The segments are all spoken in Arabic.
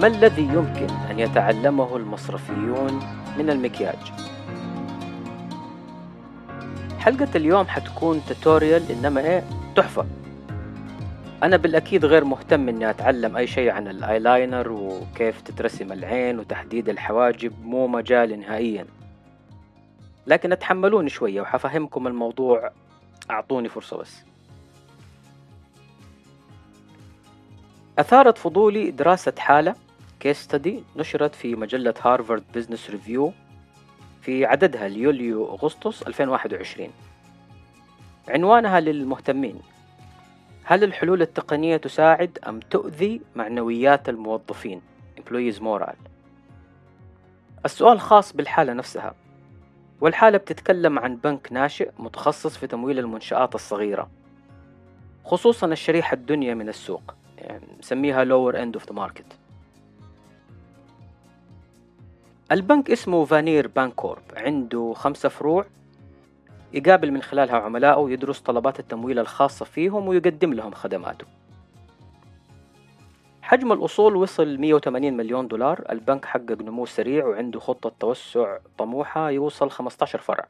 ما الذي يمكن أن يتعلمه المصرفيون من المكياج؟ حلقة اليوم حتكون tutorial إنما إيه؟ تحفة. أنا بالأكيد غير مهتم إني أتعلم أي شيء عن الآيلاينر وكيف تترسم العين وتحديد الحواجب مو مجالي نهائيا. لكن اتحملوني شوية وحفهمكم الموضوع. أعطوني فرصة بس. أثارت فضولي دراسة حالة. case study نشرت في مجلة Harvard Business Review في عددها ليوليو أغسطس 2021 عنوانها للمهتمين هل الحلول التقنية تساعد أم تؤذي معنويات الموظفين؟ Employees morale. السؤال خاص بالحالة نفسها. والحالة بتتكلم عن بنك ناشئ متخصص في تمويل المنشآت الصغيرة خصوصا الشريحة الدنيا من السوق يعني نسميها lower end of the market. البنك اسمه فانير بانكورب عنده خمسة فروع يقابل من خلالها عملائه ويدرس طلبات التمويل الخاصة فيهم ويقدم لهم خدماته. حجم الأصول وصل 180 مليون دولار. البنك حقق نمو سريع وعنده خطة توسع طموحة يوصل 15 فرع.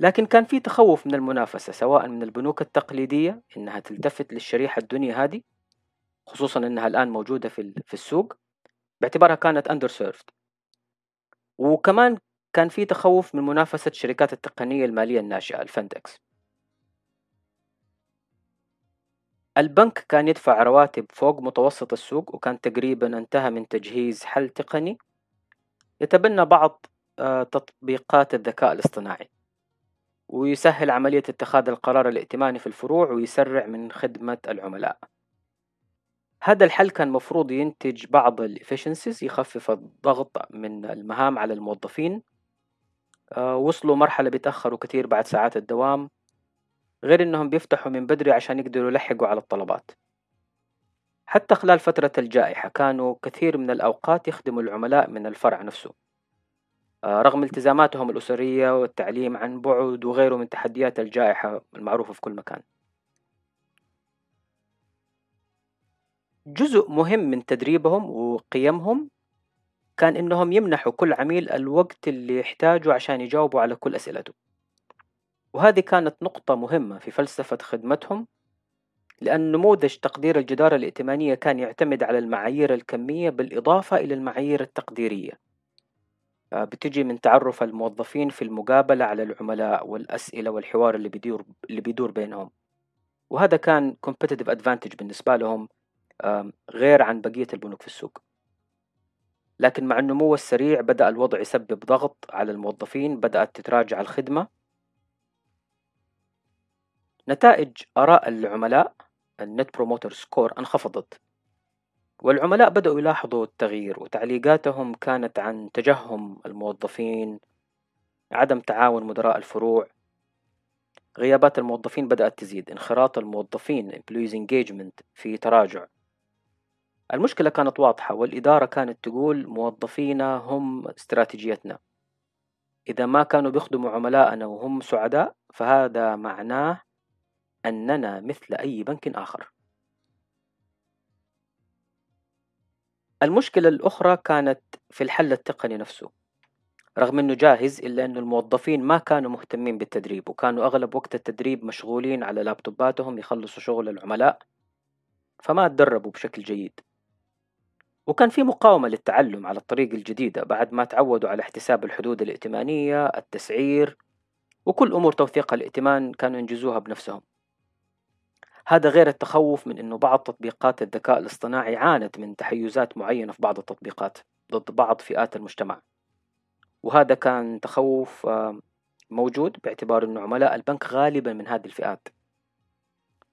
لكن كان في تخوف من المنافسة سواء من البنوك التقليدية إنها تلتفت للشريحة الدنيا هذه خصوصا إنها الآن موجودة في السوق باعتبارها كانت أندر سيرفد وكمان كان في تخوف من منافسة الشركات التقنية المالية الناشئة الفندكس. البنك كان يدفع رواتب فوق متوسط السوق وكان تقريبا انتهى من تجهيز حل تقني. يتبنى بعض آه، تطبيقات الذكاء الاصطناعي ويسهل عملية اتخاذ القرار الائتماني في الفروع ويسرع من خدمة العملاء. هذا الحل كان مفروض ينتج بعض الإفشنسيز يخفف الضغط من المهام على الموظفين. آه، وصلوا مرحلة بيتأخروا كتير بعد ساعات الدوام. غير إنهم بيفتحوا من بدري عشان يقدروا يلحقوا على الطلبات. حتى خلال فترة الجائحة كانوا كثير من الأوقات يخدموا العملاء من الفرع نفسه. آه، رغم التزاماتهم الأسرية والتعليم عن بعد وغيره من تحديات الجائحة المعروفة في كل مكان. جزء مهم من تدريبهم وقيمهم كان إنهم يمنحوا كل عميل الوقت اللي يحتاجه عشان يجاوبوا على كل أسئلته. وهذه كانت نقطة مهمة في فلسفة خدمتهم لأن نموذج تقدير الجدارة الائتمانية كان يعتمد على المعايير الكمية بالإضافة إلى المعايير التقديرية. آه، بتجي من تعرف الموظفين في المقابلة على العملاء والأسئلة والحوار اللي بيدور اللي بيدور بينهم. وهذا كان competitive advantage بالنسبة لهم غير عن بقية البنوك في السوق. لكن مع النمو السريع بدأ الوضع يسبب ضغط على الموظفين بدأت تتراجع الخدمة. نتائج آراء العملاء ال net promoter score انخفضت. والعملاء بدأوا يلاحظوا التغيير وتعليقاتهم كانت عن تجهم الموظفين عدم تعاون مدراء الفروع. غيابات الموظفين بدأت تزيد انخراط الموظفين employees engagement في تراجع. المشكلة كانت واضحة والإدارة كانت تقول موظفينا هم استراتيجيتنا. إذا ما كانوا بيخدموا عملائنا وهم سعداء فهذا معناه أننا مثل أي بنك آخر. المشكلة الأخرى كانت في الحل التقني نفسه. رغم أنه جاهز إلا أنه الموظفين ما كانوا مهتمين بالتدريب وكانوا أغلب وقت التدريب مشغولين على لابتوباتهم يخلصوا شغل العملاء فما تدربوا بشكل جيد. وكان في مقاومة للتعلم على الطريقة الجديدة بعد ما تعودوا على احتساب الحدود الائتمانية التسعير وكل أمور توثيق الائتمان كانوا ينجزوها بنفسهم. هذا غير التخوف من أنه بعض تطبيقات الذكاء الاصطناعي عانت من تحيزات معينة في بعض التطبيقات ضد بعض فئات المجتمع. وهذا كان تخوف آه، موجود باعتبار أن عملاء البنك غالبا من هذه الفئات.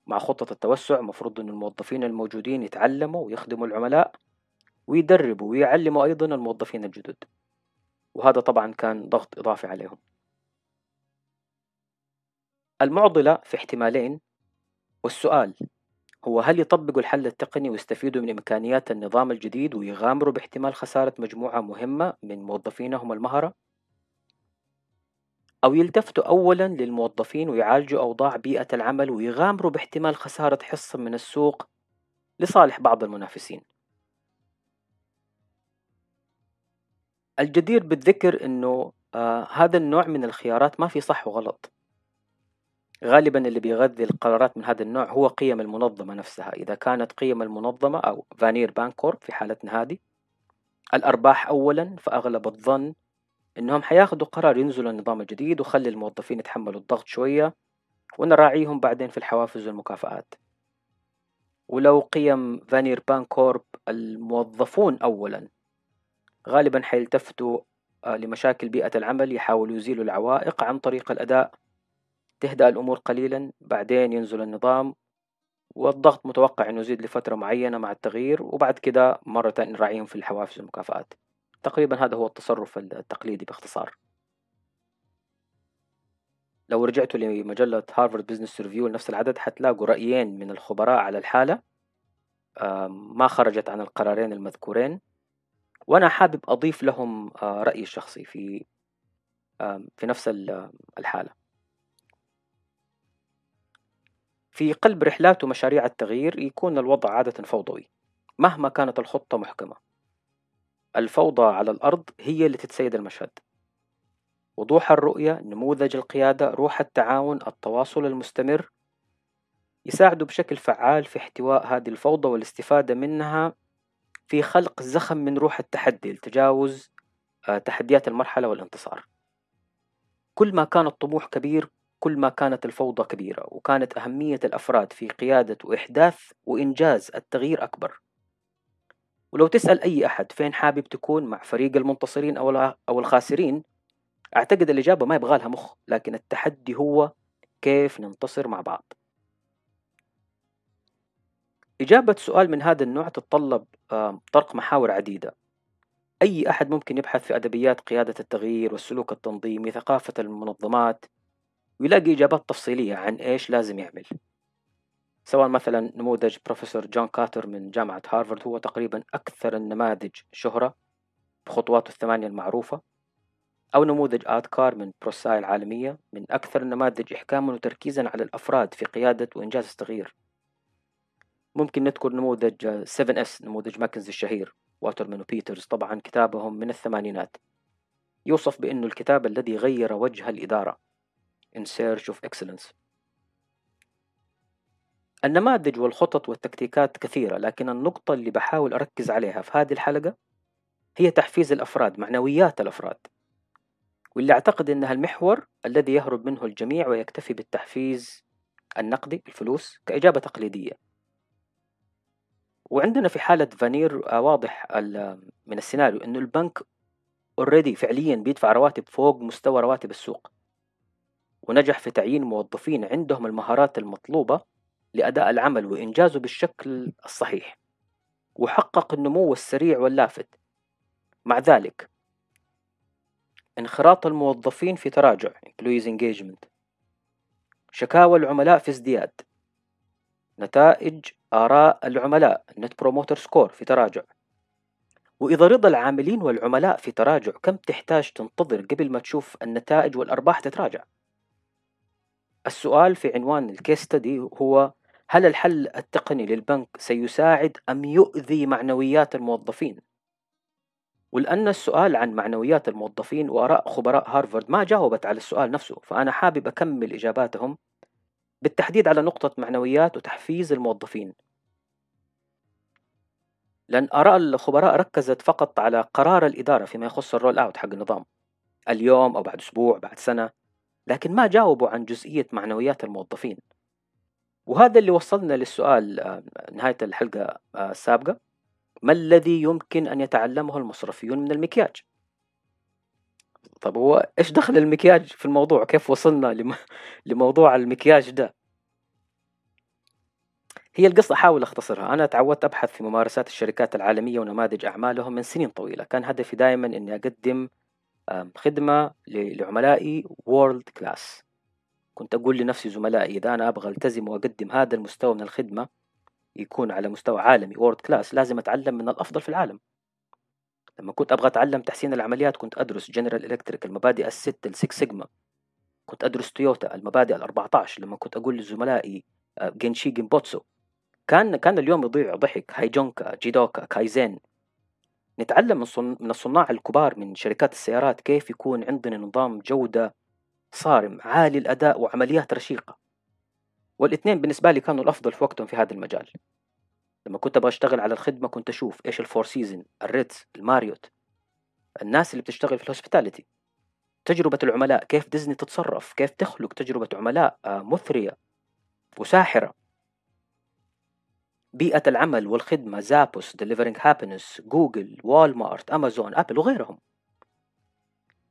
مع خطة التوسع مفروض أن الموظفين الموجودين يتعلموا ويخدموا العملاء ويدربوا ويعلموا أيضا الموظفين الجدد. وهذا طبعا كان ضغط إضافي عليهم. المعضلة في احتمالين والسؤال هو هل يطبقوا الحل التقني ويستفيدوا من إمكانيات النظام الجديد ويغامروا باحتمال خسارة مجموعة مهمة من موظفينهم المهرة؟ أو يلتفتوا أولا للموظفين ويعالجوا أوضاع بيئة العمل ويغامروا باحتمال خسارة حصة من السوق لصالح بعض المنافسين؟ الجدير بالذكر إنه آه هذا النوع من الخيارات ما في صح وغلط. غالبا اللي بيغذي القرارات من هذا النوع هو قيم المنظمة نفسها. إذا كانت قيم المنظمة أو فانير بانكورب في حالتنا هذه الأرباح أولا فأغلب الظن إنهم حياخدوا قرار ينزلوا النظام الجديد وخلي الموظفين يتحملوا الضغط شوية ونراعيهم بعدين في الحوافز والمكافآت. ولو قيم فانير بانكورب الموظفون أولا غالبا حيلتفتوا آه، لمشاكل بيئة العمل يحاولوا يزيلوا العوائق عن طريق الأداء. تهدأ الأمور قليلا بعدين ينزل النظام والضغط متوقع أنه يزيد لفترة معينة مع التغيير وبعد كده مرة نراعيهم في الحوافز والمكافآت. تقريبا هذا هو التصرف التقليدي باختصار. لو رجعتوا لمجلة Harvard Business Review لنفس العدد حتلاقوا رأيين من الخبراء على الحالة. ما خرجت عن القرارين المذكورين. وأنا حابب أضيف لهم آه، رأيي الشخصي في في نفس الحالة. في قلب رحلات ومشاريع التغيير يكون الوضع عادة فوضوي مهما كانت الخطة محكمة. الفوضى على الأرض هي اللي تتسيد المشهد. وضوح الرؤية نموذج القيادة روح التعاون التواصل المستمر يساعدوا بشكل فعال في احتواء هذه الفوضى والاستفادة منها في خلق زخم من روح التحدي لتجاوز آه، تحديات المرحلة والانتصار. كل ما كان الطموح كبير كل ما كانت الفوضى كبيرة وكانت أهمية الأفراد في قيادة وإحداث وإنجاز التغيير أكبر. ولو تسأل أي أحد فين حابب تكون مع فريق المنتصرين أو الخاسرين أعتقد الإجابة ما يبغى لها مخ لكن التحدي هو كيف ننتصر مع بعض. إجابة سؤال من هذا النوع تتطلب طرق محاور عديدة. أي أحد ممكن يبحث في أدبيات قيادة التغيير والسلوك التنظيمي ثقافة المنظمات ويلاقي إجابات تفصيلية عن إيش لازم يعمل. سواء مثلا نموذج بروفيسور جون كوتر من جامعة هارفارد هو تقريبا أكثر النماذج شهرة بخطواته الثمانية المعروفة أو نموذج ADKAR من Prosci العالمية من أكثر النماذج إحكاما وتركيزا على الأفراد في قيادة وإنجاز التغيير. ممكن نذكر نموذج 7S نموذج ماكنزي الشهير واترمان وبيترز طبعا كتابهم من الثمانينات. يوصف بأنه الكتاب الذي غير وجه الإدارة. In search of excellence. النماذج والخطط والتكتيكات كثيرة لكن النقطة اللي بحاول أركز عليها في هذه الحلقة هي تحفيز الأفراد معنويات الأفراد. واللي أعتقد أنها المحور الذي يهرب منه الجميع ويكتفي بالتحفيز النقدي الفلوس كإجابة تقليدية. وعندنا في حالة فانير آه، واضح من السيناريو أنه البنك اوريدي فعليا بيدفع رواتب فوق مستوى رواتب السوق. ونجح في تعيين موظفين عندهم المهارات المطلوبة لأداء العمل وإنجازه بالشكل الصحيح. وحقق النمو السريع واللافت. مع ذلك انخراط الموظفين في تراجع Employees Engagement شكاوى العملاء في ازدياد نتائج آراء العملاء Net Promoter Score في تراجع. وإذا رضا العاملين والعملاء في تراجع كم تحتاج تنتظر قبل ما تشوف النتائج والأرباح تتراجع؟ السؤال في عنوان الكيس ستدي هو هل الحل التقني للبنك سيساعد أم يؤذي معنويات الموظفين؟ ولأن السؤال عن معنويات الموظفين وآراء خبراء هارفارد ما جاوبت على السؤال نفسه فأنا حابب أكمل إجاباتهم بالتحديد على نقطة معنويات وتحفيز الموظفين. لأن آراء الخبراء ركزت فقط على قرار الإدارة فيما يخص الرول أوت حق النظام. اليوم أو بعد أسبوع بعد سنة لكن ما جاوبوا عن جزئية معنويات الموظفين. وهذا اللي وصلنا للسؤال آه، نهاية الحلقة آه، السابقة. ما الذي يمكن أن يتعلمه المصرفيون من المكياج؟ طب هو إيش دخل المكياج في الموضوع؟ كيف وصلنا لموضوع المكياج ده؟ هي القصة أحاول أختصرها. أنا تعودت أبحث في ممارسات الشركات العالمية ونماذج أعمالهم من سنين طويلة. كان هدفي دائما أني أقدم خدمة لعملائي world class كنت أقول لنفسي زملائي إذا أنا أبغى ألتزم وأقدم هذا المستوى من الخدمة يكون على مستوى عالمي world class لازم أتعلم من الأفضل في العالم. لما كنت أبغى أتعلم تحسين العمليات كنت أدرس جنرال إلكتريك المبادئ الست ال Six Sigma كنت أدرس تويوتا المبادئ ال14 لما كنت أقول لزملائي genchi genbutsu كان كان اليوم يضيع ضحك. heijunka jidoka kaizen. نتعلم من, صن... من الصناع الكبار من شركات السيارات كيف يكون عندنا نظام جودة صارم عالي الأداء وعمليات رشيقة. والإثنين بالنسبة لي كانوا الأفضل في وقتهم في هذا المجال. لما كنت أبغى أشتغل على الخدمة كنت أشوف إيش ال Four Seasons الريتز الماريوت الناس اللي بتشتغل في ال hospitality تجربة العملاء كيف ديزني تتصرف كيف تخلق تجربة عملاء آه، مثرية وساحرة. بيئة العمل والخدمة زابوس Delivering Happiness جوجل وولمارت أمازون أبل وغيرهم.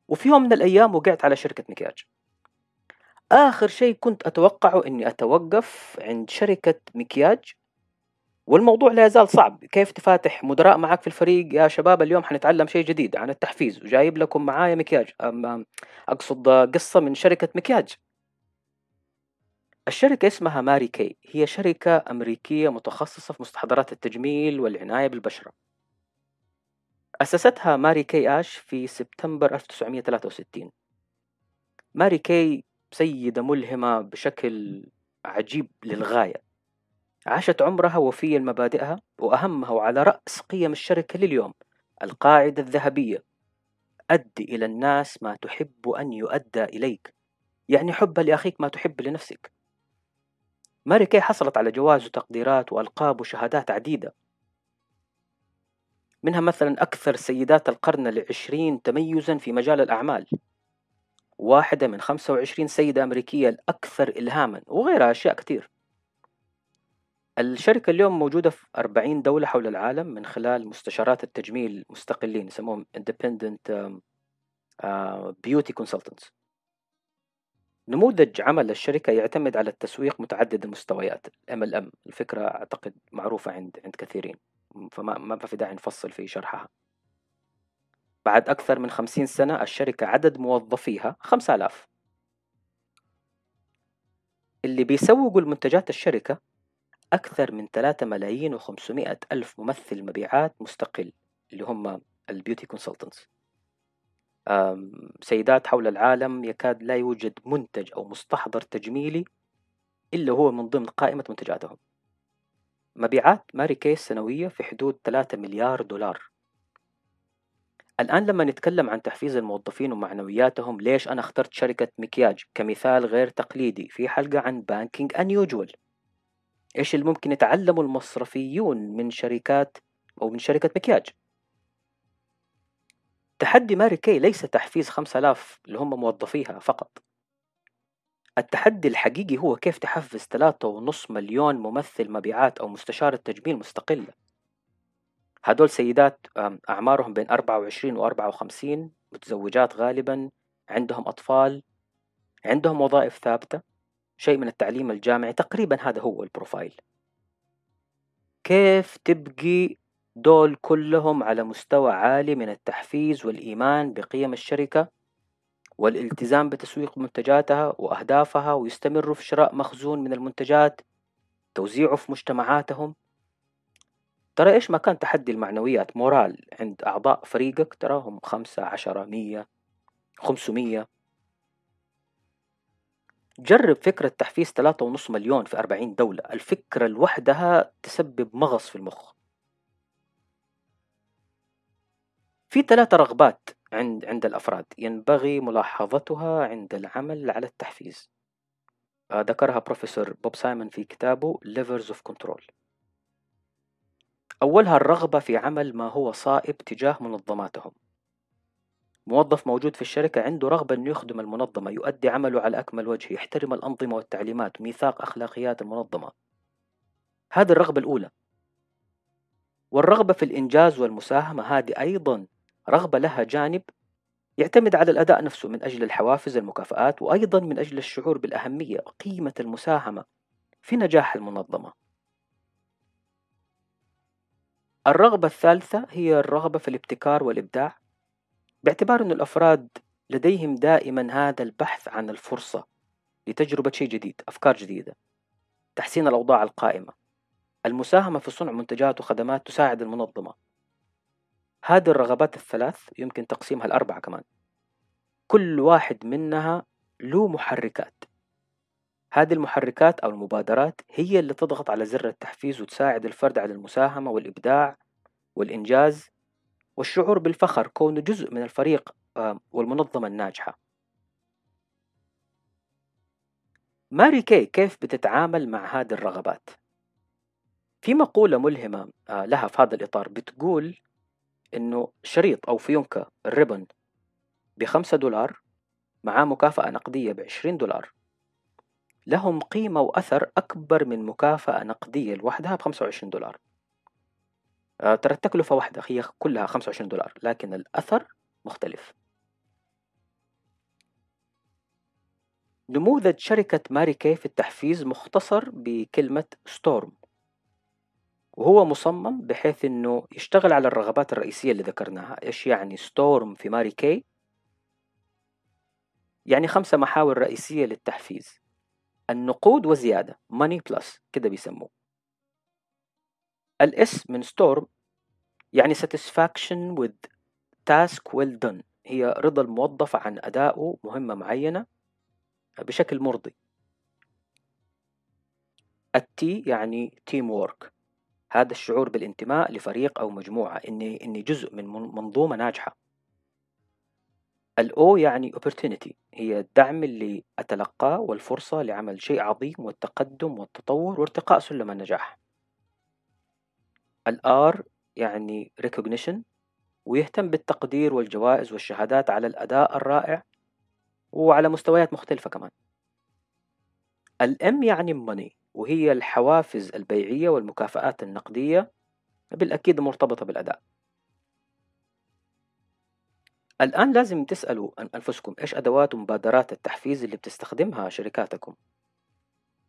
وفي يوم من الأيام وقعت على شركة مكياج. آخر شيء كنت أتوقعه إني أتوقف عند شركة مكياج والموضوع لا يزال صعب. كيف تفاتح مدراء معك في الفريق؟ يا شباب اليوم حنتعلم شيء جديد عن التحفيز وجايب لكم معايا مكياج. أقصد قصة من شركة مكياج. الشركة اسمها ماري كي. هي شركة أمريكية متخصصة في مستحضرات التجميل والعناية بالبشرة. أسستها ماري كي آش في سبتمبر 1963 ماري كي سيدة ملهمة بشكل عجيب للغاية. عاشت عمرها وفيا لمبادئها وأهمها وعلى رأس قيم الشركة لليوم القاعدة الذهبية. أدي إلى الناس ما تحب أن يؤدى إليك. يعني حب لأخيك ما تحب لنفسك. ماري كي حصلت على جوائز وتقديرات وألقاب وشهادات عديدة. منها مثلا أكثر سيدات القرن العشرين تميزا في مجال الأعمال. واحدة من 25 سيدة أمريكية الأكثر إلهاما وغيرها أشياء كتير الشركة اليوم موجودة في 40 دولة حول العالم من خلال مستشارات التجميل مستقلين يسموهم Independent Beauty Consultants. نموذج عمل الشركة يعتمد على التسويق متعدد المستويات. MLM الفكرة أعتقد معروفة عند عند كثيرين فما ما في داعي نفصل في شرحها. بعد أكثر من خمسين سنة الشركة عدد موظفيها خمسة آلاف. اللي بيسوقوا المنتجات الشركة أكثر من ثلاثة ملايين وخمسمائة ألف ممثل مبيعات مستقل اللي هم ال beauty consultants سيدات حول العالم يكاد لا يوجد منتج أو مستحضر تجميلي إلا هو من ضمن قائمة منتجاتهم. مبيعات Mary Kay السنوية في حدود 3 مليار دولار. الآن لما نتكلم عن تحفيز الموظفين ومعنوياتهم ليش أنا اخترت شركة مكياج كمثال غير تقليدي في حلقة عن banking unusual إيش اللي ممكن يتعلمه المصرفيون من شركات أو من شركة مكياج؟ تحدي ماري كي ليس تحفيز 5000 اللي هم موظفيها فقط. التحدي الحقيقي هو كيف تحفز 3.5 مليون ممثل مبيعات أو مستشارة تجميل مستقلة. هدول سيدات أعمارهم بين 24 و 54 متزوجات غالبا عندهم أطفال عندهم وظائف ثابتة شيء من التعليم الجامعي. تقريبا هذا هو البروفايل. كيف تبقي دول كلهم على مستوى عالي من التحفيز والإيمان بقيم الشركة والالتزام بتسويق منتجاتها وأهدافها ويستمروا في شراء مخزون من المنتجات توزيعه في مجتمعاتهم. ترى إيش ما كان تحدي المعنويات؟ morale عند أعضاء فريقك تراهم خمسة عشرة مية خمسمية. جرب فكرة تحفيز ثلاثة ونص مليون في أربعين دولة. الفكرة لوحدها تسبب مغص في المخ. في ثلاثة رغبات عند عند الأفراد ينبغي ملاحظتها عند العمل على التحفيز. آه، ذكرها بروفيسور بوب سايمون في كتابه Levers of Control. أولها الرغبة في عمل ما هو صائب تجاه منظماتهم. موظف موجود في الشركة عنده رغبة أنه يخدم المنظمة يؤدي عمله على أكمل وجه يحترم الأنظمة والتعليمات وميثاق أخلاقيات المنظمة. هذه الرغبة الأولى. والرغبة في الإنجاز والمساهمة هذه أيضا رغبة لها جانب يعتمد على الأداء نفسه من أجل الحوافز المكافآت وأيضا من أجل الشعور بالأهمية قيمة المساهمة في نجاح المنظمة. الرغبة الثالثة هي الرغبة في الابتكار والإبداع باعتبار أن الأفراد لديهم دائما هذا البحث عن الفرصة لتجربة شيء جديد أفكار جديدة تحسين الأوضاع القائمة. المساهمة في صنع منتجات وخدمات تساعد المنظمة. هذه الرغبات الثلاث يمكن تقسيمها الأربعة كمان. كل واحد منها له محركات. هذه المحركات أو المبادرات هي اللي تضغط على زر التحفيز وتساعد الفرد على المساهمة والإبداع والإنجاز. والشعور بالفخر كونه جزء من الفريق والمنظمة الناجحة. ماري كي كيف بتتعامل مع هذه الرغبات؟ في مقولة ملهمة آه، لها في هذا الإطار بتقول إنه شريط أو فيونكة الريبن بخمسة دولار مع مكافأة نقدية بعشرين دولار. لهم قيمة وأثر أكبر من مكافأة نقدية لوحدها بخمسة وعشرين دولار. آه، ترى التكلفة واحدة هي كلها خمسة وعشرين دولار لكن الأثر مختلف. نموذج شركة Mary Kay في التحفيز مختصر بكلمة STORM وهو مصمم بحيث إنه يشتغل على الرغبات الرئيسية اللي ذكرناها. إيش يعني STORM في Mary Kay يعني خمسة محاور رئيسية للتحفيز. النقود وزيادة money plus كده بيسموه. ال S من STORM يعني satisfaction with task well done. هي رضا الموظف عن أدائه مهمة معينة بشكل مرضي. ال T يعني teamwork هذا الشعور بالانتماء لفريق أو مجموعة إني إني جزء من منظومة ناجحة. ال O يعني opportunity هي الدعم اللي أتلقاه والفرصة لعمل شيء عظيم والتقدم والتطور وارتقاء سلم النجاح. الآر يعني recognition ويهتم بالتقدير والجوائز والشهادات على الأداء الرائع وعلى مستويات مختلفة كمان. الام يعني money وهي الحوافز البيعية والمكافآت النقدية بالأكيد مرتبطة بالأداء. الآن لازم تسألوا عن أنفسكم إيش أدوات ومبادرات التحفيز اللي بتستخدمها شركاتكم؟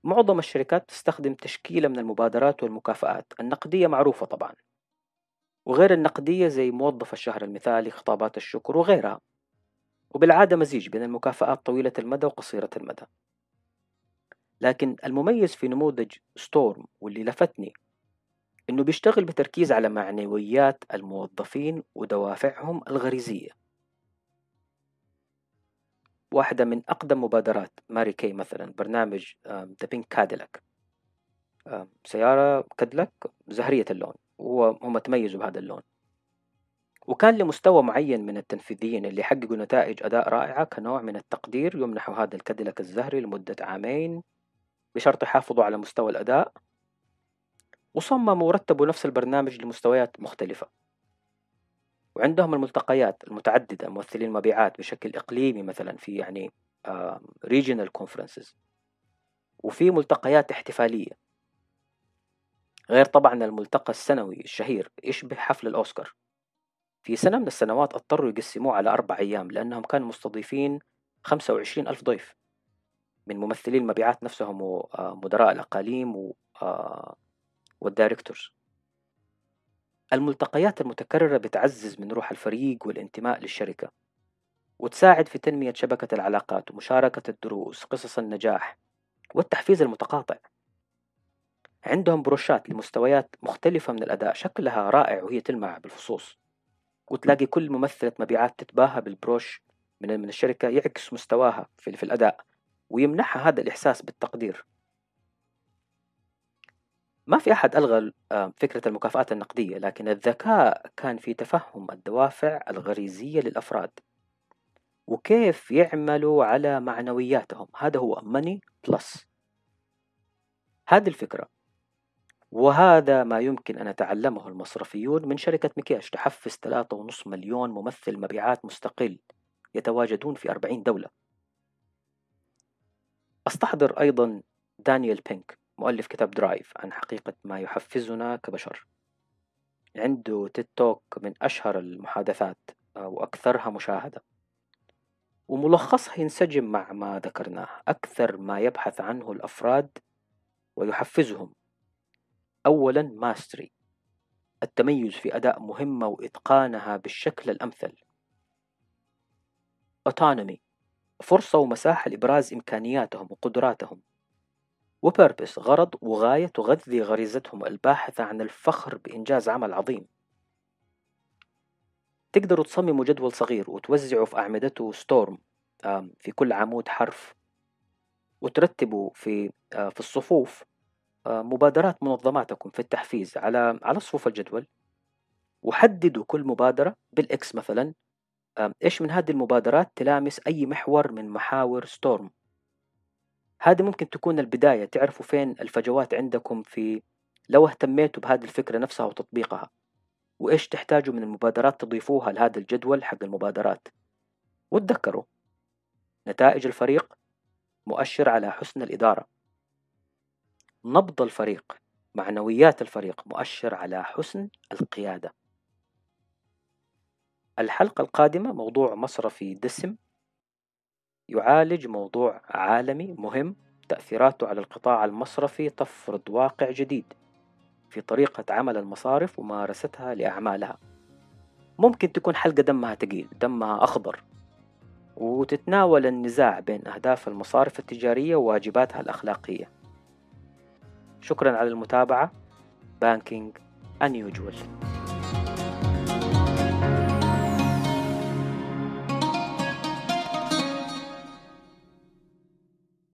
معظم الشركات تستخدم تشكيلة من المبادرات والمكافآت النقدية معروفة طبعا. وغير النقدية زي موظف الشهر المثالي خطابات الشكر وغيرها. وبالعادة مزيج بين المكافآت طويلة المدى وقصيرة المدى. لكن المميز في نموذج ستورم واللي لفتني إنه بيشتغل بتركيز على معنويات الموظفين ودوافعهم الغريزية. واحدة من أقدم مبادرات Mary Kay مثلا برنامج the pink Cadillac سيارة كاديلاك زهرية اللون وهم تميزوا بهذا اللون. وكان لمستوى معين من التنفيذيين اللي حققوا نتائج أداء رائعة كنوع من التقدير يمنحوا هذا الكاديلاك الزهري لمدة عامين. بشرط يحافظوا على مستوى الأداء وصمموا ورتبوا نفس البرنامج لمستويات مختلفة. وعندهم الملتقيات المتعددة ممثلين مبيعات بشكل إقليمي مثلا في يعني regional conferences. وفي ملتقيات احتفالية. غير طبعا الملتقى السنوي الشهير يشبه حفل الأوسكار. في سنة من السنوات اضطروا يقسموه على أربع أيام لأنهم كانوا مستضيفين خمسة وعشرين ألف ضيف. من ممثلي المبيعات نفسهم ومدراء الأقاليم والدايركتورز الملتقيات المتكررة بتعزز من روح الفريق والانتماء للشركة وتساعد في تنمية شبكة العلاقات ومشاركة الدروس قصص النجاح والتحفيز المتقاطع. عندهم بروشات لمستويات مختلفة من الأداء شكلها رائع وهي تلمع بالفصوص. وتلاقي كل ممثلة مبيعات تتباهى بالبروش من من الشركة يعكس مستواها في الأداء. ويمنحها هذا الإحساس بالتقدير. ما في أحد ألغى آه، فكرة المكافآت النقدية لكن الذكاء كان في تفهم الدوافع الغريزية للأفراد وكيف يعملوا على معنوياتهم. هذا هو money plus. هذه الفكرة. وهذا ما يمكن أن يتعلمه المصرفيون من شركة مكياج تحفز 3.5 مليون ممثل مبيعات مستقل يتواجدون في 40 دولة. أستحضر أيضا دانيال بينك مؤلف كتاب Drive عن حقيقة ما يحفزنا كبشر. عنده TED Talk من أشهر المحادثات وأكثرها مشاهدة. وملخصها ينسجم مع ما ذكرناه أكثر ما يبحث عنه الأفراد ويحفزهم. أولا mastery التميز في أداء مهمة وإتقانها بالشكل الأمثل. Autonomy فرصة ومساحة لإبراز إمكانياتهم وقدراتهم. وبيربس غرض وغاية تغذي غريزتهم الباحثة عن الفخر بإنجاز عمل عظيم. تقدروا تصمموا جدول صغير وتوزعوا في أعمدته ستورم في كل عمود حرف وترتبوا في في الصفوف مبادرات منظماتكم في التحفيز على على صفوف الجدول. وحددوا كل مبادرة بال X مثلا إيش من هذه المبادرات تلامس أي محور من محاور STORM هذه ممكن تكون البداية تعرفوا فين الفجوات عندكم في لو اهتميتوا بهذه الفكرة نفسها وتطبيقها وإيش تحتاجوا من المبادرات تضيفوها لهذا الجدول حق المبادرات. وتذكروا نتائج الفريق مؤشر على حسن الإدارة. نبض الفريق معنويات الفريق مؤشر على حسن القيادة. الحلقة القادمة موضوع مصرفي دسم يعالج موضوع عالمي مهم تأثيراته على القطاع المصرفي تفرض واقع جديد في طريقة عمل المصارف وممارستها لأعمالها. ممكن تكون حلقة دمها تقيل دمها أخضر وتتناول النزاع بين أهداف المصارف التجارية وواجباتها الأخلاقية. شكرا على المتابعة. بانكينج unusual